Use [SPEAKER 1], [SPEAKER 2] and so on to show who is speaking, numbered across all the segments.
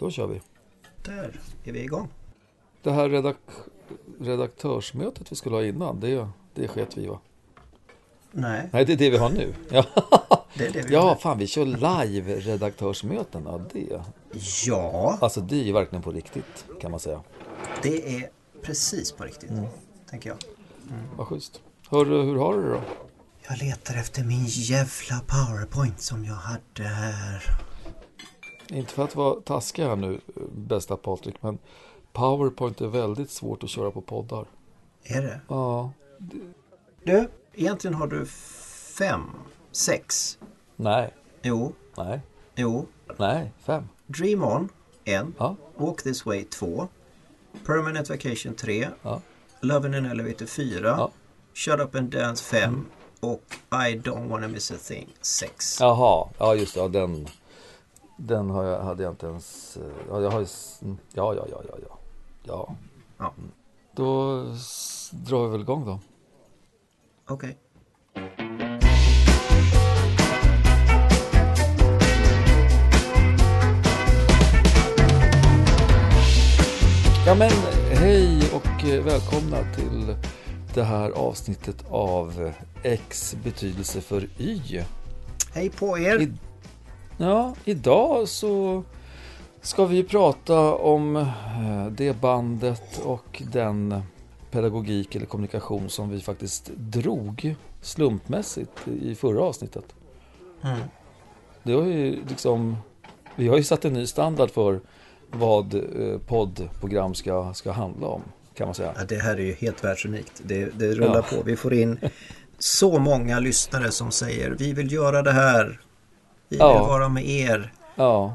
[SPEAKER 1] Då kör vi.
[SPEAKER 2] Där är vi igång.
[SPEAKER 1] Det här redak redaktörsmötet vi skulle ha innan, det, det sket vi va?
[SPEAKER 2] Nej,
[SPEAKER 1] Nej, det är det vi har nu. Ja,
[SPEAKER 2] det är det vi
[SPEAKER 1] ja
[SPEAKER 2] gör.
[SPEAKER 1] fan vi kör live redaktörsmöten. Ja, det.
[SPEAKER 2] Ja,
[SPEAKER 1] Alltså det är ju verkligen på riktigt kan man säga.
[SPEAKER 2] det är precis på riktigt.
[SPEAKER 1] Mm.
[SPEAKER 2] Tänker jag.
[SPEAKER 1] Vad schysst. Hörru, hur har du det då?
[SPEAKER 2] Jag letar efter min jävla powerpoint som jag hade här.
[SPEAKER 1] Inte för att vara taskig här nu, bästa Patrik, men Powerpoint är väldigt svårt att köra på poddar.
[SPEAKER 2] Är det?
[SPEAKER 1] Ja,
[SPEAKER 2] Du, egentligen har du fem, sex.
[SPEAKER 1] nej,
[SPEAKER 2] Jo,
[SPEAKER 1] nej,
[SPEAKER 2] jo.
[SPEAKER 1] nej, fem.
[SPEAKER 2] Dream On, en.
[SPEAKER 1] Ja,
[SPEAKER 2] Walk This Way, två. Permanent Vacation, tre.
[SPEAKER 1] ja,
[SPEAKER 2] Love in an Elevator, fyra.
[SPEAKER 1] Ja.
[SPEAKER 2] Shut Up and Dance, fem. Och I Don't Wanna Miss a Thing, sex.
[SPEAKER 1] jaha, ja just det, ja, den, den har jag, hade jag inte ens, eh, ja, jag har mm, ja, ja, ja, ja, ja, ja.
[SPEAKER 2] Ja.
[SPEAKER 1] Mm. Då drar vi väl igång då.
[SPEAKER 2] Okej.
[SPEAKER 1] Ja men hej och eh, välkomna till det här avsnittet av X betydelse för Y.
[SPEAKER 2] Hej på er!
[SPEAKER 1] I, ja, idag så ska vi prata om eh, det bandet och den pedagogik eller kommunikation som vi faktiskt drog slumpmässigt i förra avsnittet.
[SPEAKER 2] Mm.
[SPEAKER 1] Det har ju liksom, vi har ju satt en ny standard för vad eh, poddprogram ska, ska handla om, kan man säga.
[SPEAKER 2] Ja, det här är ju helt världsunikt. Det, det rullar
[SPEAKER 1] Ja.
[SPEAKER 2] på. Vi får in så många lyssnare som säger vi vill göra det här. Vi vill
[SPEAKER 1] Ja.
[SPEAKER 2] vara med er.
[SPEAKER 1] Ja,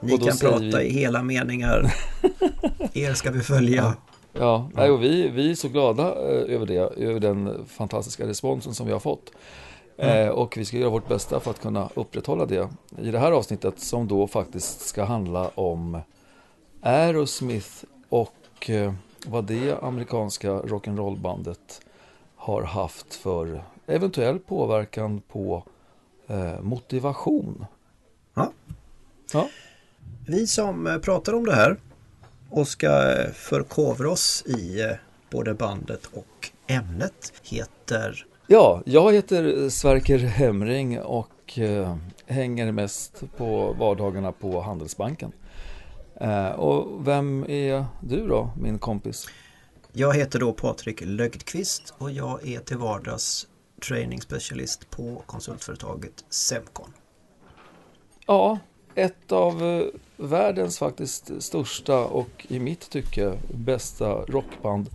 [SPEAKER 2] Ni kan prata
[SPEAKER 1] vi-
[SPEAKER 2] i hela meningar. er ska vi följa.
[SPEAKER 1] Ja, nej, och vi, vi är så glada eh, över det, över den fantastiska responsen som vi har fått. Eh, och vi ska göra vårt bästa för att kunna upprätthålla det i det här avsnittet som då faktiskt ska handla om Aerosmith och eh, vad det amerikanska rock'n'roll-bandet har haft för eventuell påverkan på motivation.
[SPEAKER 2] Ja.
[SPEAKER 1] Ja,
[SPEAKER 2] Vi som eh, pratar om det här och ska eh, förkovra oss i eh, både bandet och ämnet heter
[SPEAKER 1] Ja, jag heter Sverker Hemring och eh, hänger mest på vardagarna på Handelsbanken. Eh, och vem är du då, min kompis?
[SPEAKER 2] Jag heter då Patrik Lögdqvist och jag är till vardags training specialist på konsultföretaget Semcon.
[SPEAKER 1] Ja, ett av eh, världens faktiskt största och i mitt tycke bästa rockband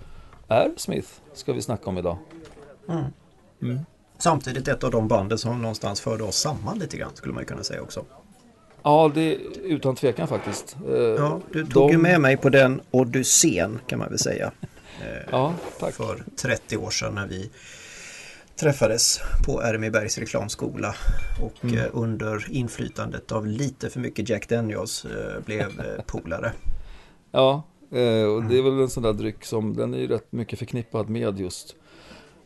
[SPEAKER 1] Aerosmith ska vi snacka om idag. Mm.
[SPEAKER 2] Samtidigt ett av de banden som någonstans förde oss samman lite grann skulle man ju kunna säga också.
[SPEAKER 1] Ja, det är utan tvekan faktiskt. Eh,
[SPEAKER 2] Ja, du tog
[SPEAKER 1] de-
[SPEAKER 2] ju med mig på den odyssén kan man väl säga. Eh,
[SPEAKER 1] Ja, tack.
[SPEAKER 2] För 30 år sedan när vi träffades på Ermibergs reklamskola och
[SPEAKER 1] Mm.
[SPEAKER 2] eh, under inflytandet av lite för mycket Jack Daniels eh, blev eh, polare.
[SPEAKER 1] Ja, och det är väl en sån där dryck som den är ju rätt mycket förknippad med just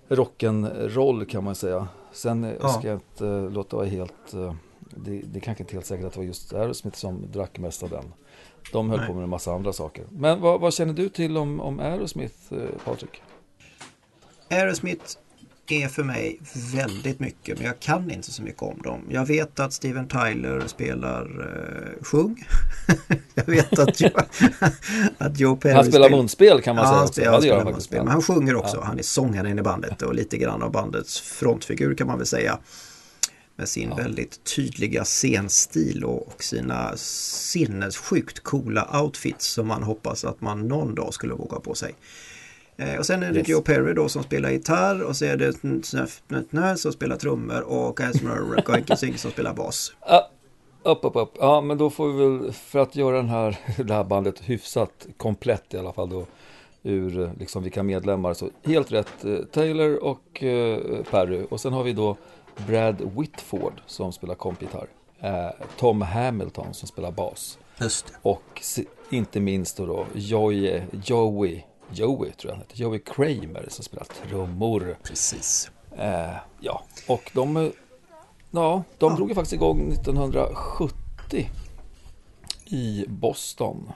[SPEAKER 1] rock'n'roll kan man säga. Sen
[SPEAKER 2] Ja.
[SPEAKER 1] ska jag inte låta vara helt, det, det är kanske inte helt säkert att det var just Aerosmith som drack mest av den. De höll
[SPEAKER 2] Nej.
[SPEAKER 1] på med en massa andra saker. Men vad, vad känner du till om, om Aerosmith, Patrik?
[SPEAKER 2] Aerosmith är för mig väldigt mycket men jag kan inte så mycket om dem. Jag vet att Steven Tyler spelar eh, sjung. jag vet att, Joe, att Joe Perry
[SPEAKER 1] Han spelar munspel kan man
[SPEAKER 2] Ja,
[SPEAKER 1] säga också. Ja,
[SPEAKER 2] han spelar munspel. Men han sjunger också.
[SPEAKER 1] Ja.
[SPEAKER 2] Han är sångaren i bandet och lite grann av bandets frontfigur kan man väl säga. Med sin
[SPEAKER 1] Ja.
[SPEAKER 2] väldigt tydliga scenstil och, och sina sinnessjukt coola outfits som man hoppas att man någon dag skulle våga på sig. Eh, och sen är det
[SPEAKER 1] Yes.
[SPEAKER 2] Joe Perry då som spelar gitarr och så är det Snöff Nötnö som spelar trummor och Asmer Goinkensing som spelar bas.
[SPEAKER 1] Ja, upp, upp, upp. Ja, men då får vi väl, för att göra den här, det här bandet hyfsat komplett i alla fall då, ur liksom vilka medlemmar, så helt rätt eh, Taylor och eh, Perry. Och sen har vi då Brad Whitford som spelar kompgitarr. Eh, Tom Hamilton som spelar bas.
[SPEAKER 2] Just det.
[SPEAKER 1] Och inte minst då, då Joey, Joey, Joey tror jag han heter, Joey Kramer som spelar trummor.
[SPEAKER 2] Precis.
[SPEAKER 1] Eh, ja, och de, ja, de
[SPEAKER 2] Ja.
[SPEAKER 1] drog ju faktiskt igång 1970 i Boston.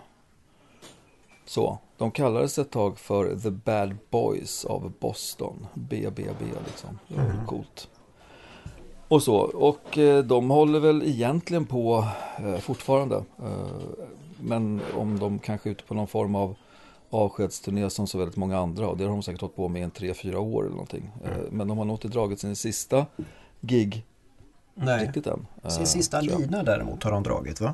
[SPEAKER 1] Så, de kallades ett tag för The Bad Boys of Boston. BBB liksom. Det var mm. coolt. Och så, och eh, de håller väl egentligen på eh, fortfarande. Eh, men om de kanske är ute på någon form av avskedsturné som så väldigt många andra. Och det har de säkert hållit på med i en tre, fyra år eller någonting. Mm. Men de har nog inte dragit sin sista gig
[SPEAKER 2] Nej. riktigt än. Sin sista lina däremot har de dragit va?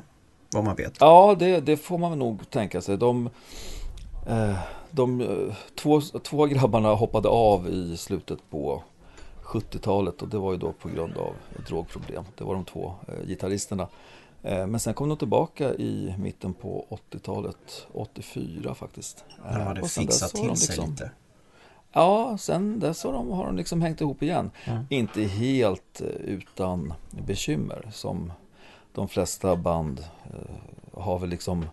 [SPEAKER 2] Vad man vet.
[SPEAKER 1] Ja, det, det får man nog tänka sig. De, de, två, två grabbarna hoppade av i slutet på 70-talet och det var ju då på grund av drogproblem. Det var de två eh, gitarristerna. Eh, men sen kom de tillbaka i mitten på 80-talet, 84 faktiskt.
[SPEAKER 2] De hade fixat till sig liksom, lite?
[SPEAKER 1] Ja, sen dess har de, har de liksom hängt ihop igen. Mm. Inte helt eh, utan bekymmer som de flesta band eh, har väl liksom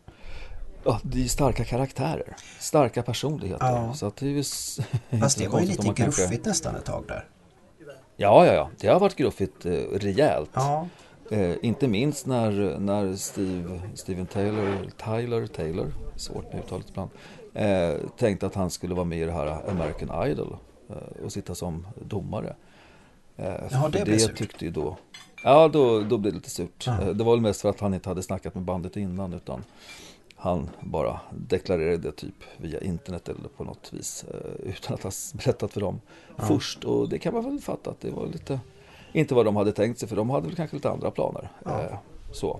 [SPEAKER 1] Ja, det är starka karaktärer, starka personligheter. Ja. Så att det är
[SPEAKER 2] Fast det var ju lite gruffigt kanske... nästan ett tag där.
[SPEAKER 1] Ja, ja, ja. Det har varit gruffigt eh, rejält. Ja. Eh, inte minst när, när Steve, Steven Taylor, Tyler Taylor, svårt med uttalet ibland, eh, tänkte att han skulle vara med i det här American Idol eh, och sitta som domare.
[SPEAKER 2] Eh, Jaha, det, det
[SPEAKER 1] tyckte ju då, ja då, då blev det lite surt. Ja. Eh, det var väl mest för att han inte hade snackat med bandet innan utan han bara deklarerade det typ via internet eller på något vis eh, utan att ha berättat för dem ja. först. Och det kan man väl fatta att det var lite inte vad de hade tänkt sig för de hade väl kanske lite andra planer. Ja. Eh, så.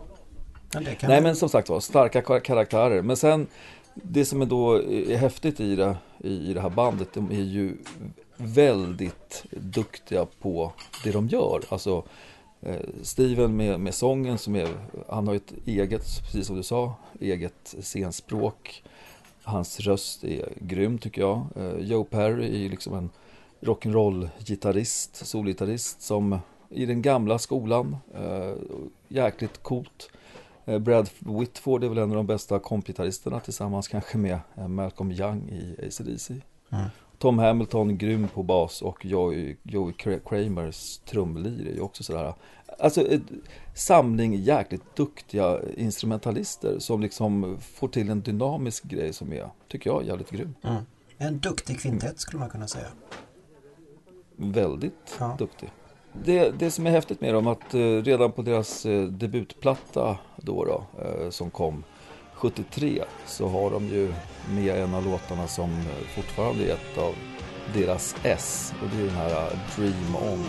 [SPEAKER 1] Men Nej man... men som sagt var, starka karaktärer. Men sen det som är då är häftigt i det, i det här bandet, de är ju väldigt duktiga på det de gör. Alltså Eh, Steven med, med sången som är, han har ett eget, precis som du sa, eget scenspråk. Hans röst är grym tycker jag. Eh, Joe Perry är liksom en rock'n'roll-gitarrist, solgitarrist som i den gamla skolan, eh, jäkligt coolt. Brad Whitford är väl en av de bästa kompgitarristerna tillsammans kanske med Malcolm Young i ACDC. Mm. Tom Hamilton grym på bas och Joey, Joey Kramers trumlir är ju också sådär Alltså ett samling jäkligt duktiga instrumentalister som liksom får till en dynamisk grej som är, tycker jag, jävligt grym. Mm.
[SPEAKER 2] En duktig kvintett skulle man kunna säga.
[SPEAKER 1] Väldigt ja. duktig. Det, det som är häftigt med dem att eh, redan på deras eh, debutplatta då, då eh, som kom 73 så har de ju med en av låtarna som fortfarande är ett av deras S och det är den här Dream On.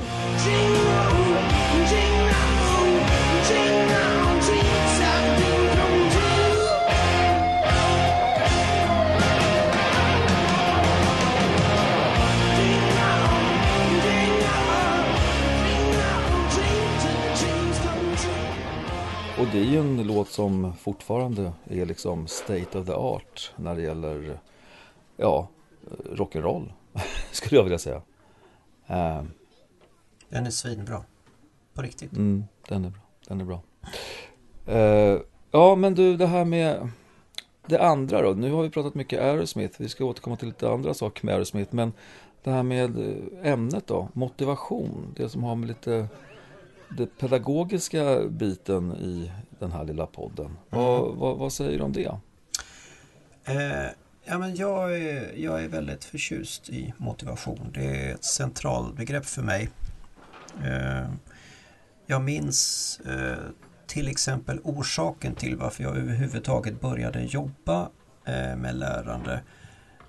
[SPEAKER 1] Och det är ju en låt som fortfarande är liksom state of the art när det gäller ja, rock'n'roll skulle jag vilja säga. Uh,
[SPEAKER 2] den är svinbra. På riktigt.
[SPEAKER 1] Mm, den är bra. Den är bra. Uh, ja, men du, det här med det andra då. Nu har vi pratat mycket Aerosmith. Vi ska återkomma till lite andra saker med Aerosmith. Men det här med ämnet då, motivation. Det som har med lite den pedagogiska biten i den här lilla podden. Mm. Vad, vad, vad, säger du om det?
[SPEAKER 2] Eh, ja, men jag, är, jag är väldigt förtjust i motivation. Det är ett centralbegrepp för mig. Eh, jag minns eh, till exempel orsaken till varför jag överhuvudtaget började jobba eh, med lärande.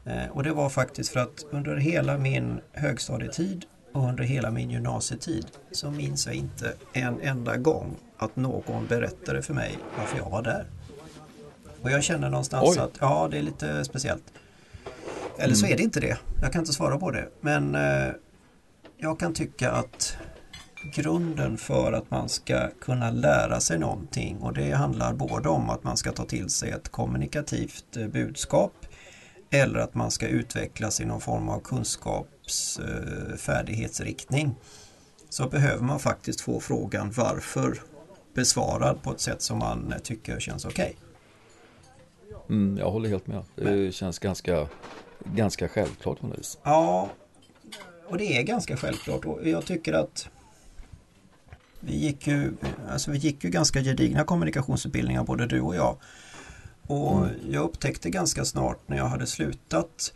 [SPEAKER 2] Eh, och det var faktiskt för att under hela min högstadietid och under hela min gymnasietid så minns jag inte en enda gång att någon berättade för mig varför jag var där. Och jag känner någonstans Oj. att ja, det är lite speciellt. Eller mm. så är det inte det. Jag kan inte svara på det. Men eh, jag kan tycka att grunden för att man ska kunna lära sig någonting och det handlar både om att man ska ta till sig ett kommunikativt eh, budskap eller att man ska utvecklas i någon form av kunskapsfärdighetsriktning så behöver man faktiskt få frågan varför besvarad på ett sätt som man tycker känns okej. Okay.
[SPEAKER 1] Mm, jag håller helt med. Det känns ganska, ganska självklart på något vis.
[SPEAKER 2] Ja, och det är ganska självklart och jag tycker att vi gick ju, alltså vi gick ju ganska gedigna kommunikationsutbildningar både du och jag. Och mm. jag upptäckte ganska snart när jag hade slutat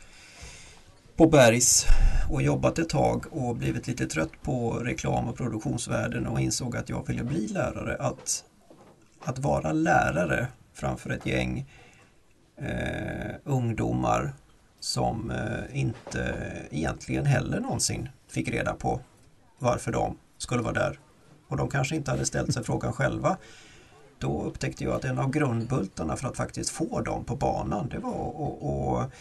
[SPEAKER 2] på Bergs och jobbat ett tag och blivit lite trött på reklam och produktionsvärlden och insåg att jag ville bli lärare. Att, att vara lärare framför ett gäng eh, ungdomar som eh, inte egentligen heller någonsin fick reda på varför de skulle vara där. Och de kanske inte hade ställt sig frågan själva. Då upptäckte jag att en av grundbultarna för att faktiskt få dem på banan det var att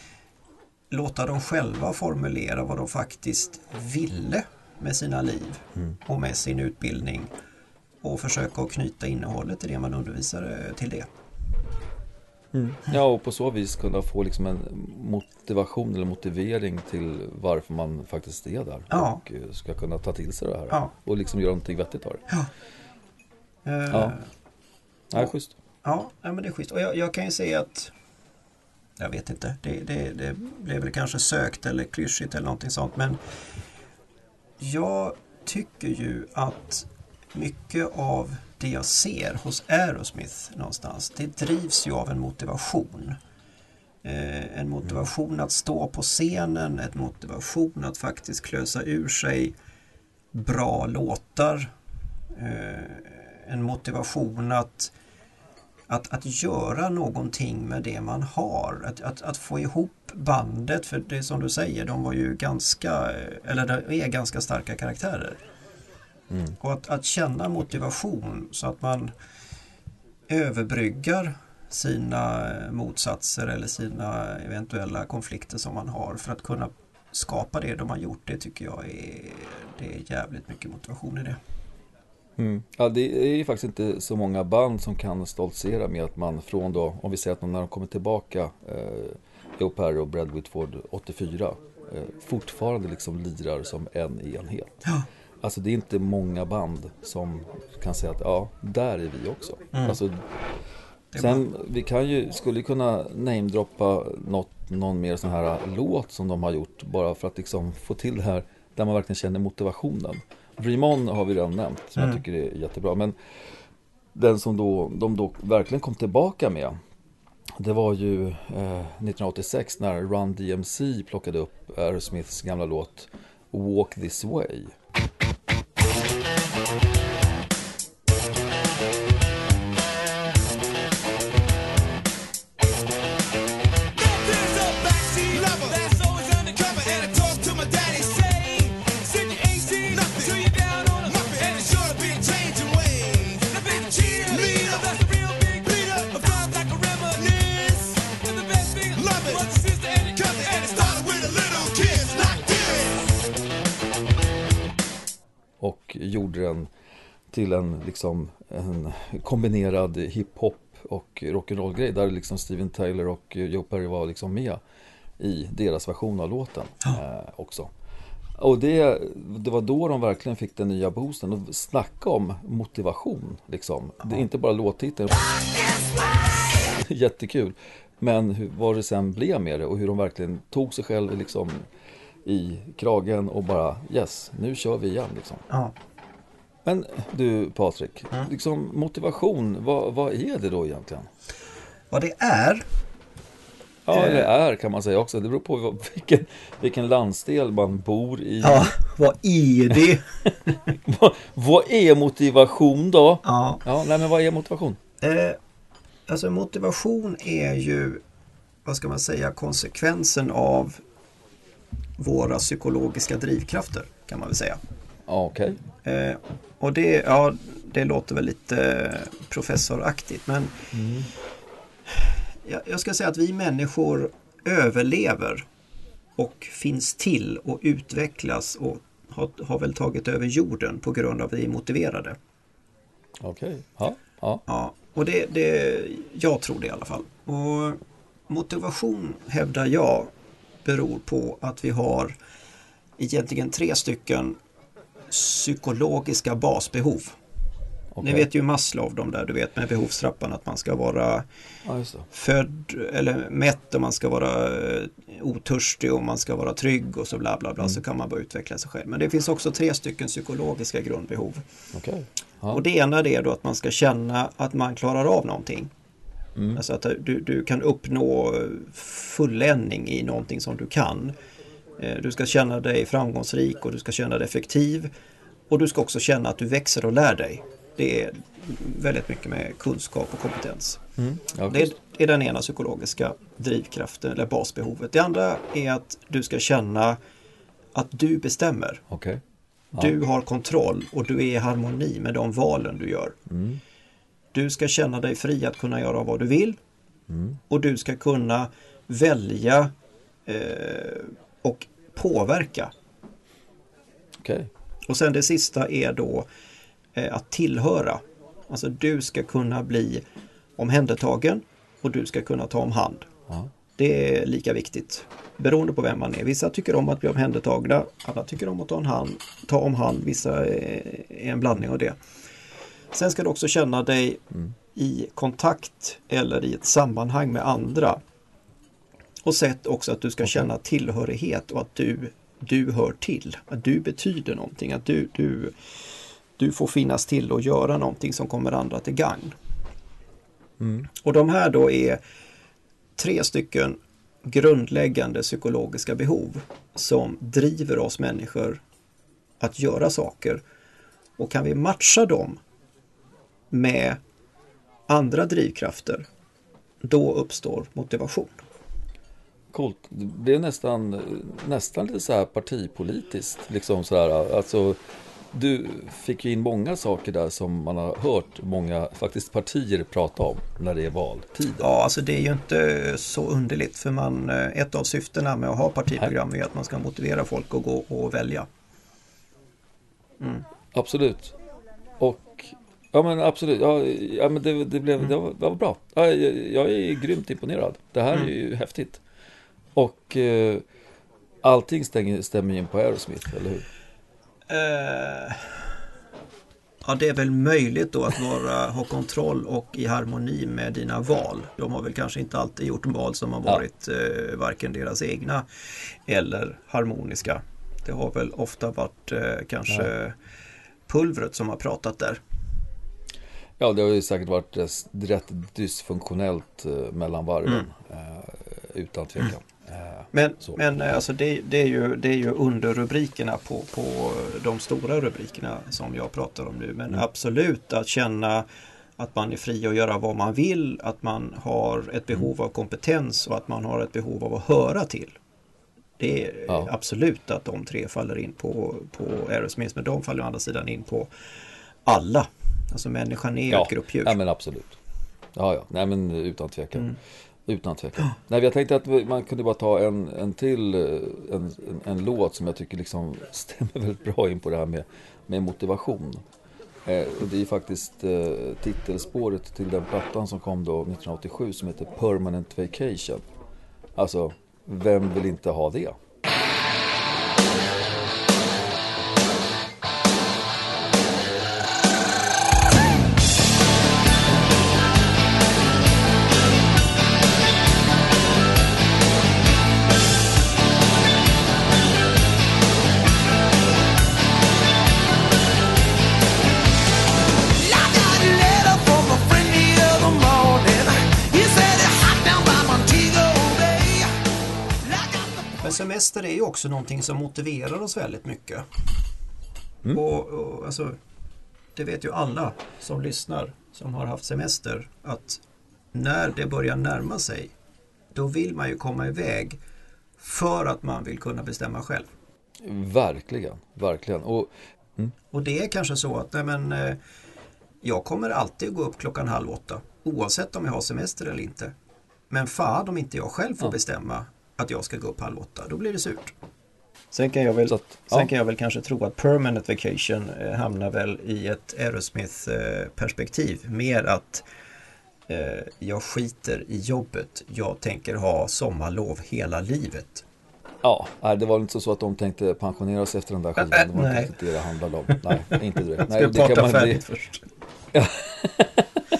[SPEAKER 2] låta dem själva formulera vad de faktiskt ville med sina liv mm. och med sin utbildning och försöka att knyta innehållet i det man undervisar till det.
[SPEAKER 1] Mm. Ja, och på så vis kunna få liksom en motivation eller motivering till varför man faktiskt är där. Ja. Och eh, ska kunna ta till sig det här. Ja. Och liksom göra någonting vettigt av det. Ja. Uh, ja. Nej, schysst.
[SPEAKER 2] Ja, men det är schysst. Och jag, jag kan ju säga att jag vet inte, det, det, det blev väl kanske sökt eller klyschigt eller någonting sånt. Men jag tycker ju att mycket av det jag ser hos Aerosmith någonstans, det drivs ju av en motivation. Eh, en motivation att stå på scenen, en motivation att faktiskt klösa ur sig bra låtar. Eh, en motivation att, att, att göra någonting med det man har. Att, att, att få ihop bandet, för det är som du säger, de var ju ganska, eller det är ganska starka karaktärer. Mm. Och att, att känna motivation så att man överbryggar sina motsatser eller sina eventuella konflikter som man har för att kunna skapa det de har gjort. Det tycker jag är, det är jävligt mycket motivation i det.
[SPEAKER 1] Mm. Ja, det är ju faktiskt inte så många band som kan stoltsera med att man från då, om vi säger att när de kommer tillbaka, eh, Joe Perry och Brad Whitford 84, eh, fortfarande liksom lirar som en enhet. Ja. Alltså det är inte många band som kan säga att ja, där är vi också. Mm. Alltså, sen vi kan ju, skulle kunna namedroppa något, någon mer sån här låt som de har gjort bara för att liksom få till det här där man verkligen känner motivationen. Dream On har vi redan nämnt som mm. jag tycker är jättebra. Men den som då, de då verkligen kom tillbaka med det var ju eh, 1986 när Run DMC plockade upp Aerosmiths gamla låt Walk This Way. Gjorde den till en, liksom, en kombinerad hiphop och rock'n'roll grej där liksom Steven Tyler och Joe Perry var liksom med i deras version av låten eh, också. Och det, det var då de verkligen fick den nya boosten och snacka om motivation liksom. Det är inte bara låttiteln. Jättekul. Men hur, vad det sen blev med det och hur de verkligen tog sig själv liksom i kragen och bara yes, nu kör vi igen liksom. Ja. Men du Patrik, mm. liksom motivation, vad, vad är det då egentligen?
[SPEAKER 2] Vad det är?
[SPEAKER 1] Ja, eh, eller är kan man säga också. Det beror på vilken, vilken landsdel man bor i.
[SPEAKER 2] Ja, vad är det?
[SPEAKER 1] vad, vad, är motivation då? Ja. ja nej, men vad är motivation? Eh,
[SPEAKER 2] alltså motivation är ju, vad ska man säga, konsekvensen av våra psykologiska drivkrafter kan man väl säga.
[SPEAKER 1] Okej.
[SPEAKER 2] Okay. Eh, och det, ja, det låter väl lite professoraktigt men mm. jag, jag ska säga att vi människor överlever och finns till och utvecklas och har, har väl tagit över jorden på grund av att vi är motiverade.
[SPEAKER 1] Okej, okay. ja, ja.
[SPEAKER 2] ja. Och det, det, jag tror det i alla fall. Och motivation hävdar jag beror på att vi har egentligen tre stycken psykologiska basbehov. Ni vet ju Maslow, de där du vet med behovstrappan att man ska vara
[SPEAKER 1] Ja,
[SPEAKER 2] född eller mätt och man ska vara eh, otörstig och man ska vara trygg och så bla bla bla så kan man börja utveckla sig själv. Men det finns också tre stycken psykologiska grundbehov.
[SPEAKER 1] Okej. Ja.
[SPEAKER 2] Och det ena är då att man ska känna att man klarar av någonting.
[SPEAKER 1] Mm.
[SPEAKER 2] Alltså att du, du kan uppnå fulländning i någonting som du kan. Eh, Du ska känna dig framgångsrik och du ska känna dig effektiv. Och du ska också känna att du växer och lär dig. Det är väldigt mycket med kunskap och kompetens.
[SPEAKER 1] Mm. Ja,
[SPEAKER 2] Det är, den ena psykologiska drivkraften eller basbehovet. Det andra är att du ska känna att du bestämmer.
[SPEAKER 1] Okej. Ja.
[SPEAKER 2] Du har kontroll och du är i harmoni med de valen du gör.
[SPEAKER 1] Mm.
[SPEAKER 2] Du ska känna dig fri att kunna göra vad du vill.
[SPEAKER 1] Mm.
[SPEAKER 2] Och du ska kunna välja eh, och påverka.
[SPEAKER 1] Okej.
[SPEAKER 2] Och sen det sista är då eh, att tillhöra. Alltså du ska kunna bli omhändertagen och du ska kunna ta om hand.
[SPEAKER 1] Ja.
[SPEAKER 2] Det är lika viktigt beroende på vem man är. Vissa tycker om att bli omhändertagna, andra tycker om att ta, en hand, ta om hand, vissa är är en blandning av det. Sen ska du också känna dig i kontakt eller i ett sammanhang med andra. Och sätt också att du ska känna tillhörighet och att du, du hör till. Att du betyder någonting, att du, du, du får finnas till och göra någonting som kommer andra till gagn.
[SPEAKER 1] Mm.
[SPEAKER 2] Och de här då är tre stycken grundläggande psykologiska behov som driver oss människor att göra saker. Och kan vi matcha dem med andra drivkrafter, då uppstår motivation.
[SPEAKER 1] Coolt. Det är nästan, nästan lite så här partipolitiskt. Liksom så här, alltså, du fick ju in många saker där som man har hört många faktiskt partier prata om när det är valtider.
[SPEAKER 2] Ja, alltså det är ju inte så underligt för man, eh, ett av syftena med att ha partiprogram är att man ska motivera folk att gå och välja.
[SPEAKER 1] Absolut. Och ja men absolut. Ja, ja men det, det, blev, det, var, det var bra. Ja, jag, jag är grymt imponerad. Det här är ju häftigt. Och eh, allting stänger, stämmer in på Aerosmith, eller hur?
[SPEAKER 2] Eh, ja, det är väl möjligt då att vara, ha kontroll och i harmoni med dina val. De har väl kanske inte alltid gjort val som har
[SPEAKER 1] Ja.
[SPEAKER 2] varit eh, varken deras egna eller harmoniska. Det har väl ofta varit eh, kanske pulvret som har pratat där.
[SPEAKER 1] Ja, det har ju säkert varit rätt dysfunktionellt eh, mellan varven. Eh, utan tvekan. Eh,
[SPEAKER 2] Men,
[SPEAKER 1] Så.
[SPEAKER 2] men eh, alltså det, det, är ju, det är ju underrubrikerna på, på de stora rubrikerna som jag pratar om nu. Men
[SPEAKER 1] Mm.
[SPEAKER 2] absolut att känna att man är fri att göra vad man vill, att man har ett behov
[SPEAKER 1] Mm.
[SPEAKER 2] av kompetens och att man har ett behov av att höra till. Det är
[SPEAKER 1] Ja.
[SPEAKER 2] absolut att de tre faller in på, på Aerosmith, men de faller å andra sidan in på alla. Alltså människan är
[SPEAKER 1] ja,
[SPEAKER 2] ett gruppdjur.
[SPEAKER 1] ja, men absolut. Ja, ja. Nej, men utan tvekan.
[SPEAKER 2] Mm.
[SPEAKER 1] Utan tvekan. Nej, jag tänkte att man kunde bara ta en, en till eh, en, en, en låt som jag tycker liksom stämmer väldigt bra in på det här med, med motivation. Eh, och det är faktiskt eh, titelspåret till den plattan som kom då 1987 som heter Permanent Vacation. Alltså, vem vill inte ha det?
[SPEAKER 2] Men semester är ju också någonting som motiverar oss väldigt mycket.
[SPEAKER 1] Mm.
[SPEAKER 2] Och, och alltså, det vet ju alla som lyssnar som har haft semester att när det börjar närma sig då vill man ju komma iväg för att man vill kunna bestämma själv.
[SPEAKER 1] Verkligen, verkligen. Och
[SPEAKER 2] Och det är kanske så att nej men, eh, jag kommer alltid gå upp klockan halv åtta oavsett om jag har semester eller inte. Men fan om inte jag själv får
[SPEAKER 1] Ja.
[SPEAKER 2] bestämma att jag ska gå upp halv åtta, då blir det surt. Sen kan jag väl,
[SPEAKER 1] Så att,
[SPEAKER 2] sen
[SPEAKER 1] ja.
[SPEAKER 2] kan jag väl kanske tro att permanent vacation eh, hamnar väl i ett Aerosmith eh, perspektiv. Mer att eh, jag skiter i jobbet. Jag tänker ha sommarlov hela livet.
[SPEAKER 1] Ja, nej, det var inte så att de tänkte pensionera sig efter den där skivan. Det var
[SPEAKER 2] Nej.
[SPEAKER 1] inte det det handlade om. Nej, inte direkt.
[SPEAKER 2] Ska
[SPEAKER 1] Nej,
[SPEAKER 2] vi
[SPEAKER 1] det kan
[SPEAKER 2] prata
[SPEAKER 1] man,
[SPEAKER 2] färdigt först?
[SPEAKER 1] ja,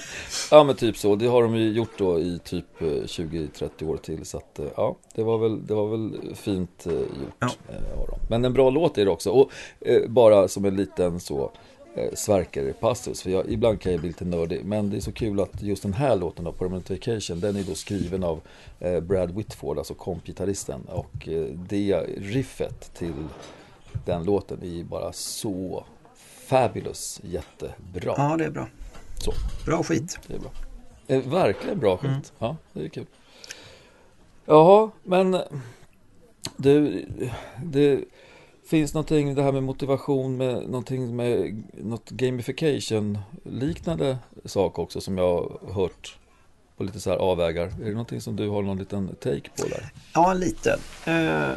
[SPEAKER 1] men typ så. Det har de ju gjort då i typ eh, 20-30 år till. Så att, eh, ja, det var väl, det var väl fint eh, gjort
[SPEAKER 2] Ja.
[SPEAKER 1] eh, av dem. Men en bra låt är det också. Och eh, bara som en liten så eh, svärkare passus. För jag, ibland kan jag bli lite nördig. Men det är så kul att just den här låten då, Permanent Vacation, den är då skriven av eh, Brad Whitford, alltså kompgitarristen. Och eh, det riffet till den låten är bara så fabulous, jättebra.
[SPEAKER 2] Ja, det är bra.
[SPEAKER 1] Så.
[SPEAKER 2] Bra skit.
[SPEAKER 1] Det är bra. Eh, verkligen bra skit.
[SPEAKER 2] Mm.
[SPEAKER 1] Ja, det är kul. Jaha, men du, det finns någonting, det här med motivation, med någonting med något gamification liknande sak också som jag har hört på lite så här avvägar. Är det någonting som du har någon liten take på där?
[SPEAKER 2] Ja, en liten. Eh,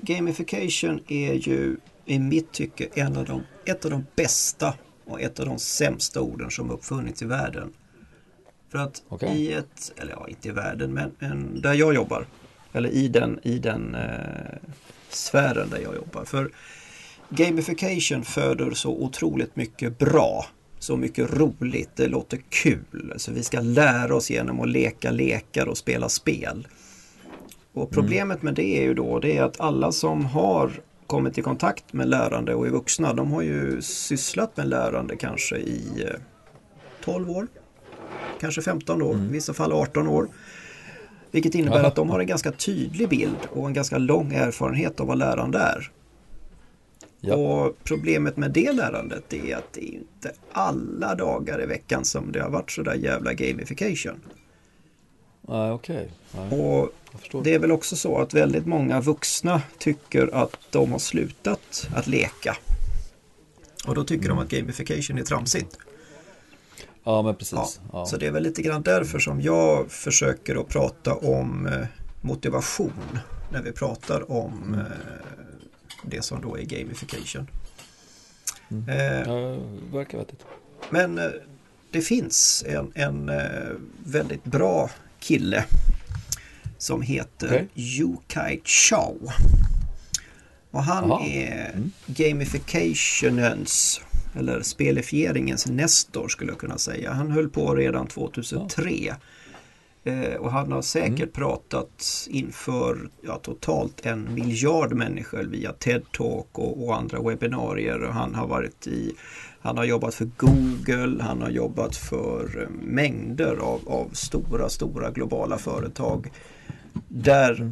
[SPEAKER 2] gamification är ju i mitt tycke en av de, ett av de bästa och ett av de sämsta orden som uppfunnits i världen. För att
[SPEAKER 1] Okej.
[SPEAKER 2] i ett, eller ja, inte i världen, men, men där jag jobbar, eller i den, i den eh, sfären där jag jobbar. För gamification föder så otroligt mycket bra. Så mycket roligt, det låter kul. Så vi ska lära oss genom att leka lekar och spela spel. Och problemet med det är ju då det är att alla som har kommit i kontakt med lärande och är vuxna, de har ju sysslat med lärande kanske i eh, 12 år. Kanske 15 år, i vissa fall 18 år. Vilket innebär
[SPEAKER 1] Ja.
[SPEAKER 2] att de har en ganska tydlig bild och en ganska lång erfarenhet av vad lärande är.
[SPEAKER 1] Ja.
[SPEAKER 2] Och problemet med det lärandet är att det är inte alla dagar i veckan som det har varit sådär jävla gamification.
[SPEAKER 1] Nej, okej.
[SPEAKER 2] Och
[SPEAKER 1] förstår.
[SPEAKER 2] det är väl också så att väldigt många vuxna tycker att de har slutat att leka. Och då tycker de att gamification är tramsigt.
[SPEAKER 1] Ja, men
[SPEAKER 2] Ja,
[SPEAKER 1] precis. Ja.
[SPEAKER 2] Så det är väl lite grann därför som jag försöker att prata om eh, motivation när vi pratar om eh, det som då är gamification. Eh,
[SPEAKER 1] Ja, verkar vettigt.
[SPEAKER 2] Men eh, det finns en, en väldigt bra kille som heter
[SPEAKER 1] Okej.
[SPEAKER 2] Yukai Chao. Och han
[SPEAKER 1] Jaha.
[SPEAKER 2] är
[SPEAKER 1] Mm.
[SPEAKER 2] gamificationens eller spelifieringens nestor skulle jag kunna säga. Han höll på redan 2003. Eh, och han har säkert
[SPEAKER 1] Mm.
[SPEAKER 2] pratat inför ja, totalt en miljard människor via TED-talk och, och andra webbinarier. Och han har varit i han har jobbat för Google, han har jobbat för eh, mängder av, av stora, stora globala företag. Där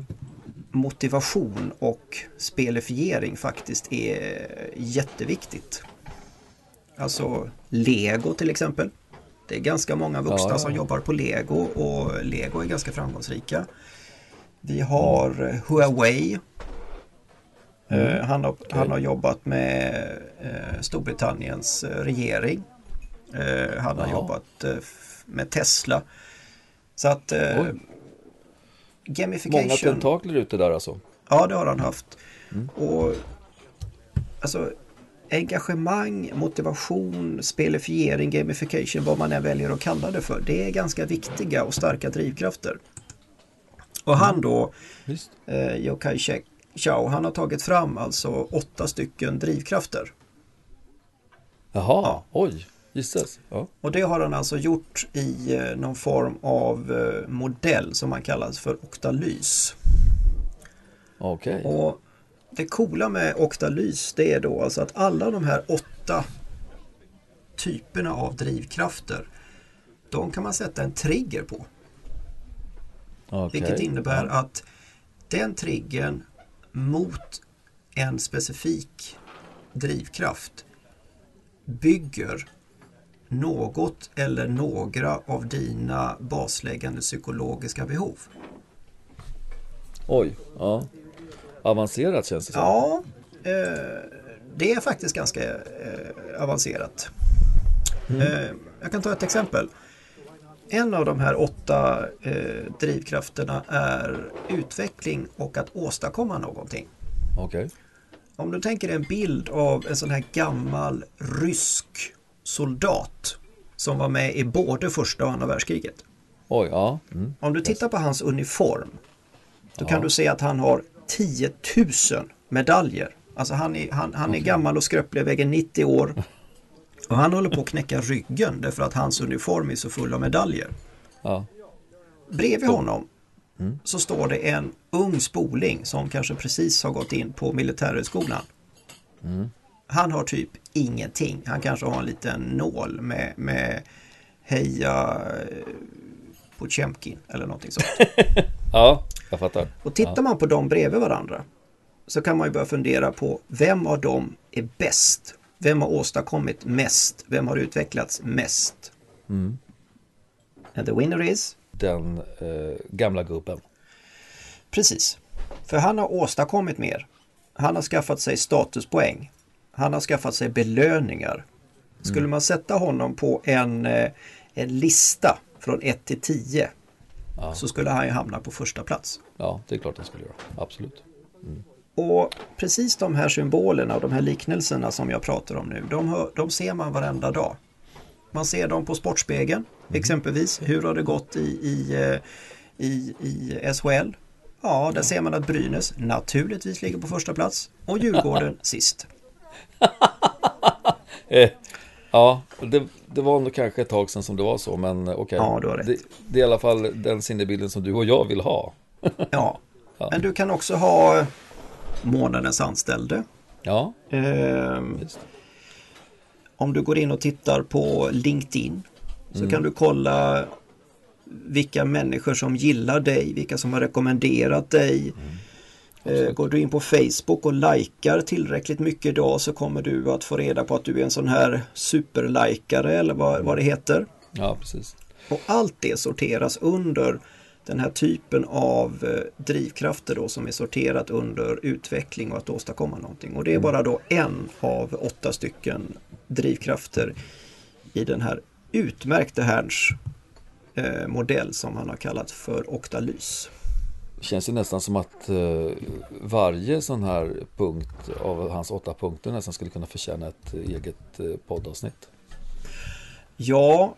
[SPEAKER 2] motivation och spelifiering faktiskt är jätteviktigt. Alltså Lego till exempel. Det är ganska många vuxna
[SPEAKER 1] Ja, ja.
[SPEAKER 2] som jobbar på Lego och Lego är ganska framgångsrika. Vi har eh, Huawei. Eh, han, har, han har jobbat med eh, Storbritanniens regering. Han har
[SPEAKER 1] Jaha.
[SPEAKER 2] jobbat med Tesla. Så att gamification.
[SPEAKER 1] Många tentakler ute där alltså.
[SPEAKER 2] Ja, det har han haft.
[SPEAKER 1] Mm.
[SPEAKER 2] Och alltså engagemang, motivation, spelifiering, gamification, vad man än väljer att kalla det för. Det är ganska viktiga och starka drivkrafter. Och han då, eh, Yokai Chao, han har tagit fram alltså åtta stycken drivkrafter.
[SPEAKER 1] Jaha,
[SPEAKER 2] Ja.
[SPEAKER 1] oj, gissas. Ja.
[SPEAKER 2] Och det har han alltså gjort i eh, någon form av eh, modell som man kallar för oktalys.
[SPEAKER 1] Okej.
[SPEAKER 2] Och det coola med Octalys det är då alltså att alla de här åtta typerna av drivkrafter de kan man sätta en trigger på.
[SPEAKER 1] Okej.
[SPEAKER 2] Vilket innebär att den triggern mot en specifik drivkraft bygger något eller några av dina basläggande psykologiska behov.
[SPEAKER 1] Oj, ja. Avancerat känns det som.
[SPEAKER 2] Ja, eh, det är faktiskt ganska eh, avancerat. Eh, jag kan ta ett exempel. En av de här åtta drivkrafterna är utveckling och att åstadkomma någonting.
[SPEAKER 1] Okej.
[SPEAKER 2] Om du tänker en bild av en sån här gammal rysk soldat som var med i både första och andra världskriget.
[SPEAKER 1] Oj, ja. Mm.
[SPEAKER 2] Om du tittar på hans uniform då kan
[SPEAKER 1] Ja.
[SPEAKER 2] du se att han har 10 000 medaljer. Alltså han är, han, han är gammal och skröplig, väger 90 år. Och han håller på att knäcka ryggen därför att hans uniform är så full av medaljer.
[SPEAKER 1] Ja.
[SPEAKER 2] Bredvid honom så står det en ung spoling som kanske precis har gått in på militärhögskolan. Han har typ ingenting. Han kanske har en liten nål med, med heja eh, Potemkin eller någonting sånt.
[SPEAKER 1] ja, jag fattar.
[SPEAKER 2] Och tittar man på dem bredvid varandra så kan man ju börja fundera på vem av dem är bäst? Vem har åstadkommit mest? Vem har utvecklats mest? And the winner is
[SPEAKER 1] Den eh, gamla gubben.
[SPEAKER 2] Precis. För han har åstadkommit mer. Han har skaffat sig statuspoäng. Han har skaffat sig belöningar. Skulle man sätta honom på en, eh, en lista från 1 till 10 så skulle han ju hamna på första plats.
[SPEAKER 1] Ja, det är klart den skulle göra. Absolut.
[SPEAKER 2] Och precis de här symbolerna och de här liknelserna som jag pratar om nu, de, hör, de ser man varenda dag. Man ser dem på Sportspegeln, exempelvis. Hur har det gått i, i, eh, i, i SHL? Ja, där ser man att Brynäs naturligtvis ligger på första plats och Djurgården sist.
[SPEAKER 1] Eh, ja, det, det var nog kanske ett tag sedan som det var så, men okej.
[SPEAKER 2] Ja, du har rätt.
[SPEAKER 1] Det, det är i alla fall den sinnebilden som du och jag vill ha.
[SPEAKER 2] Ja, men du kan också ha månadens anställde.
[SPEAKER 1] Ja,
[SPEAKER 2] Ehm, om du går in och tittar på LinkedIn så
[SPEAKER 1] Mm.
[SPEAKER 2] kan du kolla vilka människor som gillar dig, vilka som har rekommenderat dig.
[SPEAKER 1] Mm.
[SPEAKER 2] Eh, går du in på Facebook och likar tillräckligt mycket idag så kommer du att få reda på att du är en sån här superlikare eller vad, vad det heter.
[SPEAKER 1] ja precis.
[SPEAKER 2] Och allt det sorteras under den här typen av eh, drivkrafter då som är sorterat under utveckling och att åstadkomma någonting. Och det är bara då en av åtta stycken drivkrafter i den här utmärkte Herns eh, modell som han har kallat för Octalys.
[SPEAKER 1] Det känns ju nästan som att eh, varje sån här punkt av hans åtta punkter nästan skulle kunna förtjäna ett eget eh, poddavsnitt.
[SPEAKER 2] Ja,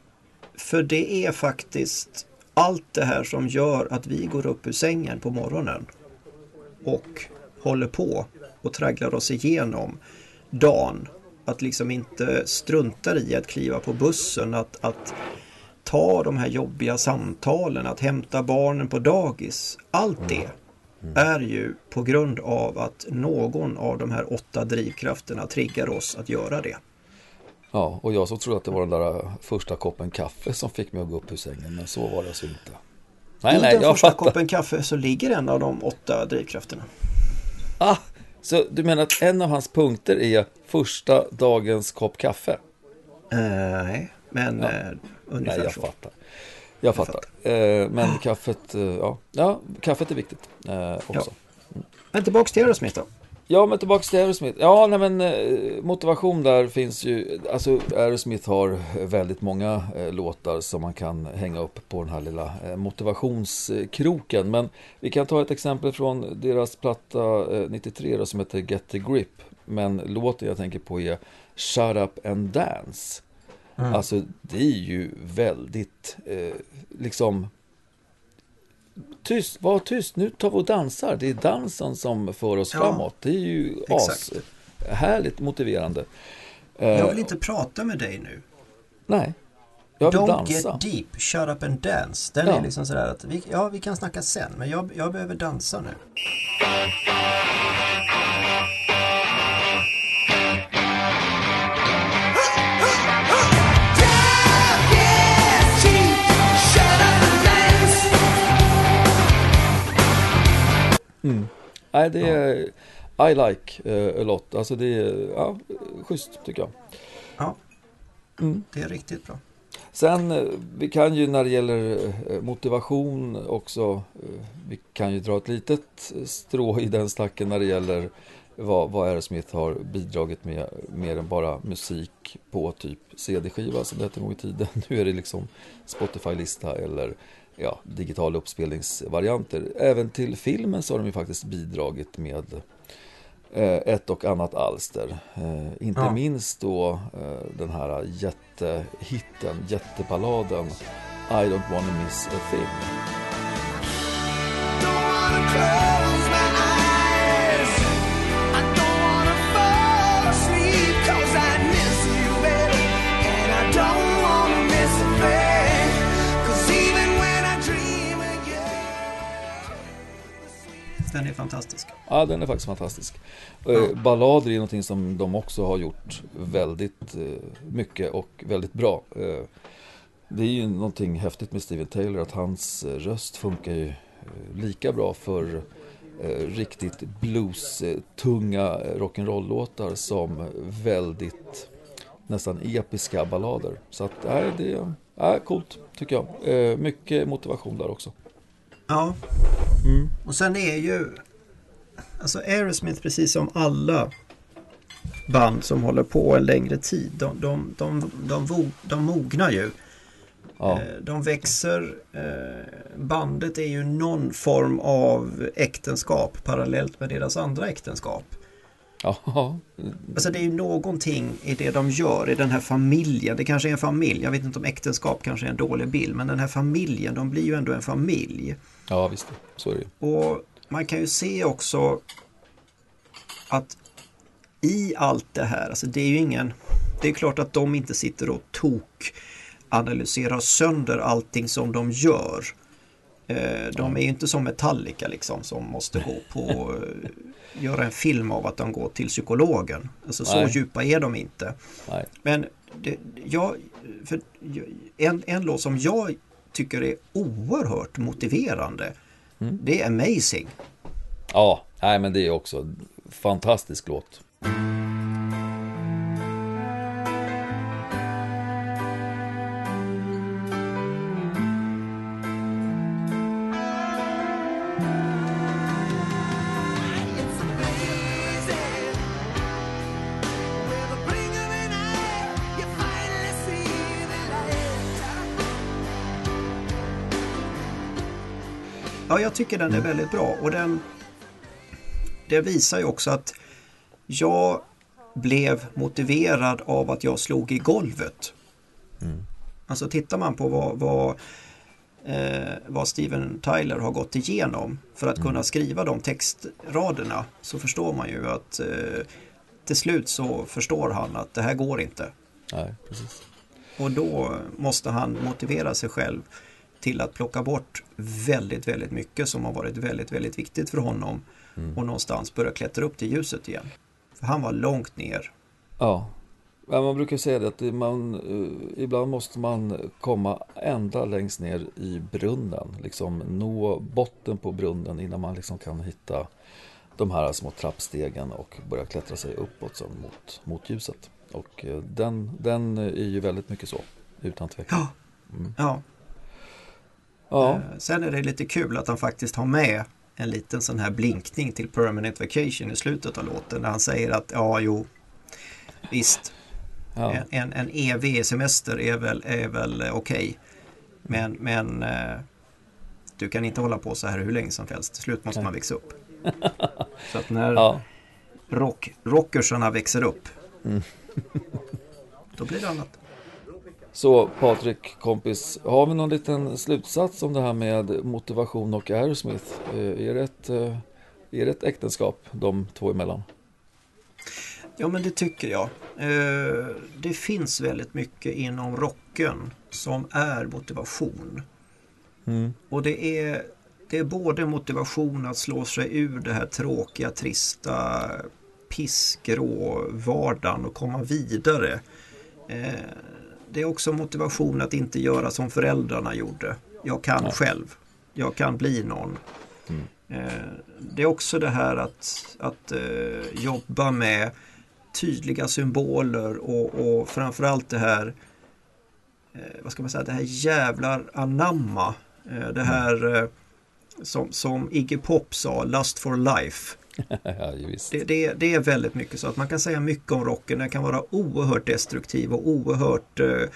[SPEAKER 2] för det är faktiskt allt det här som gör att vi går upp ur sängen på morgonen och håller på och tragglar oss igenom dagen. Att liksom inte strunta i att kliva på bussen, att, att ta de här jobbiga samtalen, att hämta barnen på dagis. Allt det är ju på grund av att någon av de här åtta drivkrafterna triggar oss att göra det.
[SPEAKER 1] Ja, och jag som trodde att det var den där första koppen kaffe som fick mig att gå upp ur sängen, men så var det alltså inte. Nej,
[SPEAKER 2] I
[SPEAKER 1] nej,
[SPEAKER 2] den första
[SPEAKER 1] fattar.
[SPEAKER 2] koppen kaffe så ligger en av de åtta drivkrafterna.
[SPEAKER 1] Ah, så du menar att en av hans punkter är första dagens kopp kaffe?
[SPEAKER 2] Eh, Nej, men eh, ungefär
[SPEAKER 1] Nej, jag
[SPEAKER 2] så.
[SPEAKER 1] fattar. Jag fattar. Eh, men kaffet, eh, ja. ja, kaffet är viktigt eh, också. Ja.
[SPEAKER 2] Men tillbaks till Aerosmith då.
[SPEAKER 1] Ja, men tillbaka till Aerosmith. Ja, nej men motivation där finns ju. Alltså Aerosmith har väldigt många låtar som man kan hänga upp på den här lilla motivationskroken. Men vi kan ta ett exempel från deras platta eh, 93 då, som heter Get the Grip. Men låten jag tänker på är Shut Up and Dance. Alltså det är ju väldigt eh, liksom Tyst, var tyst, nu tar vi och dansar. Det är dansen som för oss
[SPEAKER 2] Ja,
[SPEAKER 1] framåt. Det är ju as,
[SPEAKER 2] exakt.
[SPEAKER 1] härligt motiverande. Eh,
[SPEAKER 2] Jag vill inte prata med dig nu.
[SPEAKER 1] Nej, jag vill
[SPEAKER 2] Don't
[SPEAKER 1] dansa.
[SPEAKER 2] get deep, shut up and dance. Den
[SPEAKER 1] Ja.
[SPEAKER 2] är liksom sådär att vi, ja, vi kan snacka sen, men jag, jag behöver dansa nu.
[SPEAKER 1] Nej, det är I like eh, a lot. Alltså det är ja, schysst tycker jag.
[SPEAKER 2] Ja,
[SPEAKER 1] Mm.
[SPEAKER 2] det är riktigt bra.
[SPEAKER 1] Sen, eh, vi kan ju när det gäller eh, motivation också, vi kan ju dra ett litet strå i den stacken när det gäller vad, vad Aerosmith har bidragit med mer än bara musik på typ CD-skiva som det hette en gång i tiden. Nu är det liksom Spotify-lista eller ja, digitala uppspelningsvarianter. Även till filmen så har de ju faktiskt bidragit med eh, ett och annat alster. Eh, inte
[SPEAKER 2] Ja.
[SPEAKER 1] minst då eh, den här jättehitten, jätteballaden I don't wanna miss a thing.
[SPEAKER 2] Den är fantastisk.
[SPEAKER 1] Ja, den är faktiskt fantastisk. Eh, Ballader är någonting som de också har gjort väldigt eh, mycket och väldigt bra. Eh, det är ju någonting häftigt med Steven Taylor att hans röst funkar ju lika bra för riktigt blues-tunga rock'n'roll-låtar som väldigt nästan episka ballader. Så att, nej, det är nej, coolt tycker jag. Mycket motivation där också.
[SPEAKER 2] Ja.
[SPEAKER 1] Mm.
[SPEAKER 2] Och sen är ju Alltså Aerosmith precis som alla band som håller på en längre tid. De, de, de, de, vo- de mognar ju.
[SPEAKER 1] Ja,
[SPEAKER 2] Eh, De växer. eh, Bandet är ju någon form av äktenskap parallellt med deras andra äktenskap.
[SPEAKER 1] Ja,
[SPEAKER 2] Alltså det är ju någonting i det de gör i den här familjen. Det kanske är en familj. Jag vet inte om äktenskap kanske är en dålig bild. Men den här familjen, de blir ju ändå en familj.
[SPEAKER 1] ja visst. Så är det.
[SPEAKER 2] Och man kan ju se också att i allt det här, alltså det är ju ingen, det är klart att de inte sitter och tok analyserar sönder allting som de gör. Eh, De är ju inte som Metallica liksom som måste gå på, eh, göra en film av att de går till psykologen. Alltså så
[SPEAKER 1] Nej.
[SPEAKER 2] djupa är de inte.
[SPEAKER 1] Nej.
[SPEAKER 2] Men det, jag, för en, en låt som jag tycker är oerhört motiverande det är Amazing.
[SPEAKER 1] Ja, nej men det är också en fantastisk låt.
[SPEAKER 2] Ja, jag tycker den är väldigt bra och den det visar ju också att jag blev motiverad av att jag slog i golvet. Alltså tittar man på vad, vad, eh, vad Steven Tyler har gått igenom för att kunna skriva de textraderna så förstår man ju att eh, till slut så förstår han att det här går inte.
[SPEAKER 1] Nej, precis.
[SPEAKER 2] Och då måste han motivera sig själv till att plocka bort väldigt, väldigt mycket som har varit väldigt, väldigt viktigt för honom och någonstans börja klättra upp till ljuset igen. För han var långt ner.
[SPEAKER 1] Ja. Man brukar säga det att man, eh, ibland måste man komma ända längst ner i brunnen. Liksom nå botten på brunnen innan man liksom kan hitta de här små trappstegen och börja klättra sig uppåt sen mot, mot ljuset. Och eh, den, den är ju väldigt mycket så, utan tvekan.
[SPEAKER 2] Ja. Ja.
[SPEAKER 1] Ja,
[SPEAKER 2] Eh, Sen är det lite kul att han faktiskt har med en liten sån här blinkning till Permanent Vacation i slutet av låten. Där han säger att ja, jo, visst,
[SPEAKER 1] ja,
[SPEAKER 2] en, en, evig semester är väl, är väl eh, okej. Men, men eh, du kan inte hålla på så här hur länge som helst. Till slut måste man växa upp. Så att när
[SPEAKER 1] ja.
[SPEAKER 2] rock, rockersarna växer upp,
[SPEAKER 1] Mm.
[SPEAKER 2] då blir det annat.
[SPEAKER 1] Så Patrik, kompis, har vi någon liten slutsats om det här med motivation och Aerosmith? Eh, Är det ett, eh, är det ett äktenskap de två emellan?
[SPEAKER 2] Ja, men det tycker jag. Eh, det finns väldigt mycket inom rocken som är motivation.
[SPEAKER 1] Mm.
[SPEAKER 2] Och det är, det är både motivation att slå sig ur det här tråkiga, trista, pissgrå vardagen och komma vidare. Det är också motivation att inte göra som föräldrarna gjorde. Jag kan själv. Jag kan bli någon. Eh, det är också det här att, att eh, jobba med tydliga symboler och, och framförallt det här eh, vad ska man säga, det här jävlar anamma. Det här eh, som, som Iggy Pop sa, Lust for life.
[SPEAKER 1] ja.
[SPEAKER 2] Det, det, det är väldigt mycket så att man kan säga mycket om rocken. Den kan vara oerhört destruktiv och oerhört eh,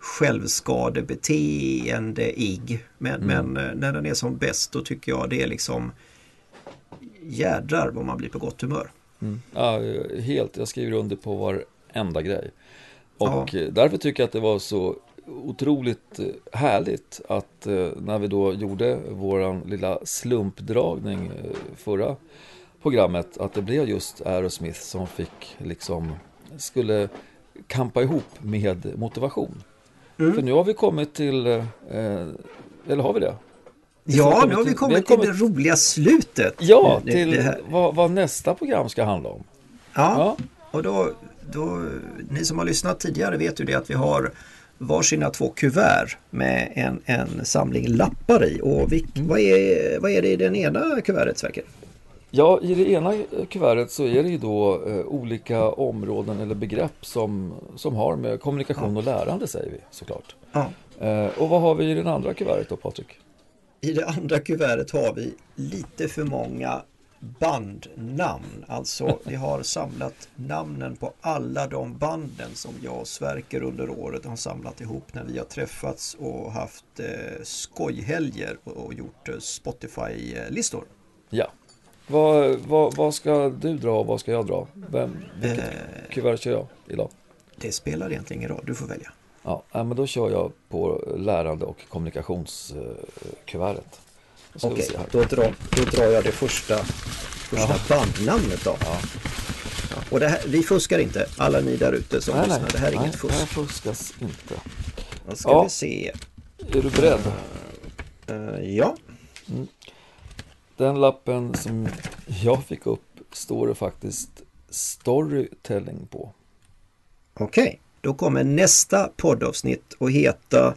[SPEAKER 2] självskadebeteende-ig. Men, men eh, när den är som bäst då tycker jag det är liksom jädrar vad man blir på gott humör.
[SPEAKER 1] Mm. Ja, helt. Jag skriver under på varenda grej. Och eh, därför tycker jag att det var så otroligt eh, härligt att när vi då gjorde våran lilla slumpdragning förra programmet att det blev just Aerosmith som fick liksom skulle kampa ihop med motivation. För nu har vi kommit till, eh, eller har vi det?
[SPEAKER 2] Ja,
[SPEAKER 1] kommit
[SPEAKER 2] nu har vi
[SPEAKER 1] till-
[SPEAKER 2] kommit
[SPEAKER 1] vi
[SPEAKER 2] till
[SPEAKER 1] har
[SPEAKER 2] det roliga slutet.
[SPEAKER 1] Ja,
[SPEAKER 2] Det-
[SPEAKER 1] till
[SPEAKER 2] det
[SPEAKER 1] vad, vad nästa program ska handla om.
[SPEAKER 2] Ja,
[SPEAKER 1] Ja.
[SPEAKER 2] och då, då, ni som har lyssnat tidigare vet ju det att vi har varsina två kuvert med en, en samling lappar i. Och vilk,
[SPEAKER 1] Mm.
[SPEAKER 2] vad, är, vad är det i den ena kuvertet Sverker?
[SPEAKER 1] Ja, i det ena kuvertet så är det ju då eh, olika områden eller begrepp som, som har med kommunikation och lärande säger vi såklart.
[SPEAKER 2] Ja.
[SPEAKER 1] Eh, och vad har vi i det andra kuvertet då Patrik?
[SPEAKER 2] I det andra kuvertet har vi lite för många bandnamn. Alltså vi har samlat namnen på alla de banden som jag och Sverker under året har samlat ihop när vi har träffats och haft eh, skojhelger och, och gjort eh, Spotify-listor.
[SPEAKER 1] Ja. Vad, vad, vad ska du dra och vad ska jag dra? Vem, vilket
[SPEAKER 2] Eh.
[SPEAKER 1] kuvert kör jag idag?
[SPEAKER 2] Det spelar egentligen ingen roll, du får välja.
[SPEAKER 1] Ja, ja, men då kör jag på lärande och kommunikationskuvertet.
[SPEAKER 2] Okej, då, drar, då drar jag det första, första bandnamnet då. Ja. Och det här, vi fuskar inte, alla ni där ute som
[SPEAKER 1] Nej, nej,
[SPEAKER 2] lyssnar. Det här är
[SPEAKER 1] nej,
[SPEAKER 2] inget fusk.
[SPEAKER 1] Det här fuskas inte.
[SPEAKER 2] Då ska
[SPEAKER 1] Ja.
[SPEAKER 2] vi se.
[SPEAKER 1] Är du beredd?
[SPEAKER 2] Eh, ja,
[SPEAKER 1] Den lappen som jag fick upp står det faktiskt storytelling på.
[SPEAKER 2] okej. Då kommer nästa poddavsnitt att heta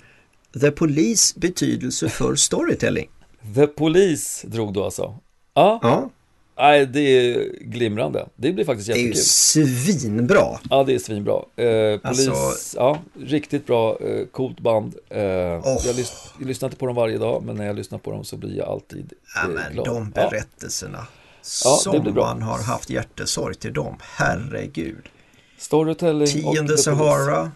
[SPEAKER 2] The Police betydelse för storytelling.
[SPEAKER 1] The Police drog du alltså? Ja,
[SPEAKER 2] Ja,
[SPEAKER 1] nej, det är glimrande. Det blir faktiskt
[SPEAKER 2] det är ju
[SPEAKER 1] jättekul.
[SPEAKER 2] svinbra.
[SPEAKER 1] Ja, det är svinbra. Eh, polis,
[SPEAKER 2] Alltså-
[SPEAKER 1] ja, riktigt bra, eh, coolt band. Eh,
[SPEAKER 2] Åh.
[SPEAKER 1] jag, lys- jag lyssnar inte på dem varje dag, men när jag lyssnar på dem så blir jag alltid
[SPEAKER 2] Ja,
[SPEAKER 1] eh,
[SPEAKER 2] men
[SPEAKER 1] glad.
[SPEAKER 2] de
[SPEAKER 1] Ja.
[SPEAKER 2] berättelserna.
[SPEAKER 1] Ja,
[SPEAKER 2] som
[SPEAKER 1] bra.
[SPEAKER 2] man har haft hjärtesorg till dem. Herregud.
[SPEAKER 1] Storytelling
[SPEAKER 2] Tionde. Sahara. Don't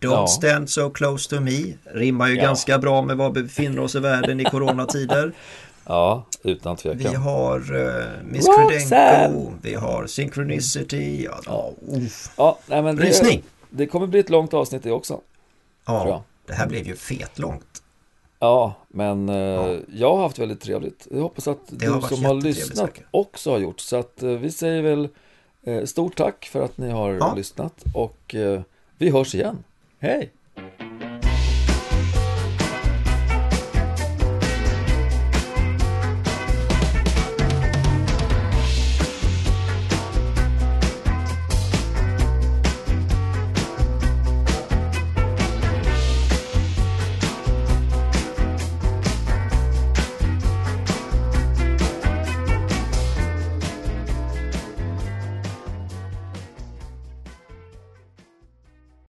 [SPEAKER 1] Ja.
[SPEAKER 2] stand so close to me. Rimmar ju
[SPEAKER 1] Ja.
[SPEAKER 2] ganska bra med var vi befinner oss i världen i coronatider.
[SPEAKER 1] Ja, utan
[SPEAKER 2] Vi
[SPEAKER 1] tvekan.
[SPEAKER 2] har uh, Miss! Credenco. Vi har Synchronicity. Ja,
[SPEAKER 1] Ja. Ja, nej, men det, det kommer bli ett långt avsnitt det också.
[SPEAKER 2] Ja, det här blev ju fetlångt.
[SPEAKER 1] Ja, men eh, jag har haft väldigt trevligt. Jag hoppas att
[SPEAKER 2] har
[SPEAKER 1] du
[SPEAKER 2] varit
[SPEAKER 1] som har lyssnat
[SPEAKER 2] säkert.
[SPEAKER 1] också har gjort. Så att eh, vi säger väl eh, stort tack för att ni har
[SPEAKER 2] Ja.
[SPEAKER 1] lyssnat och eh, vi hörs igen. Hej!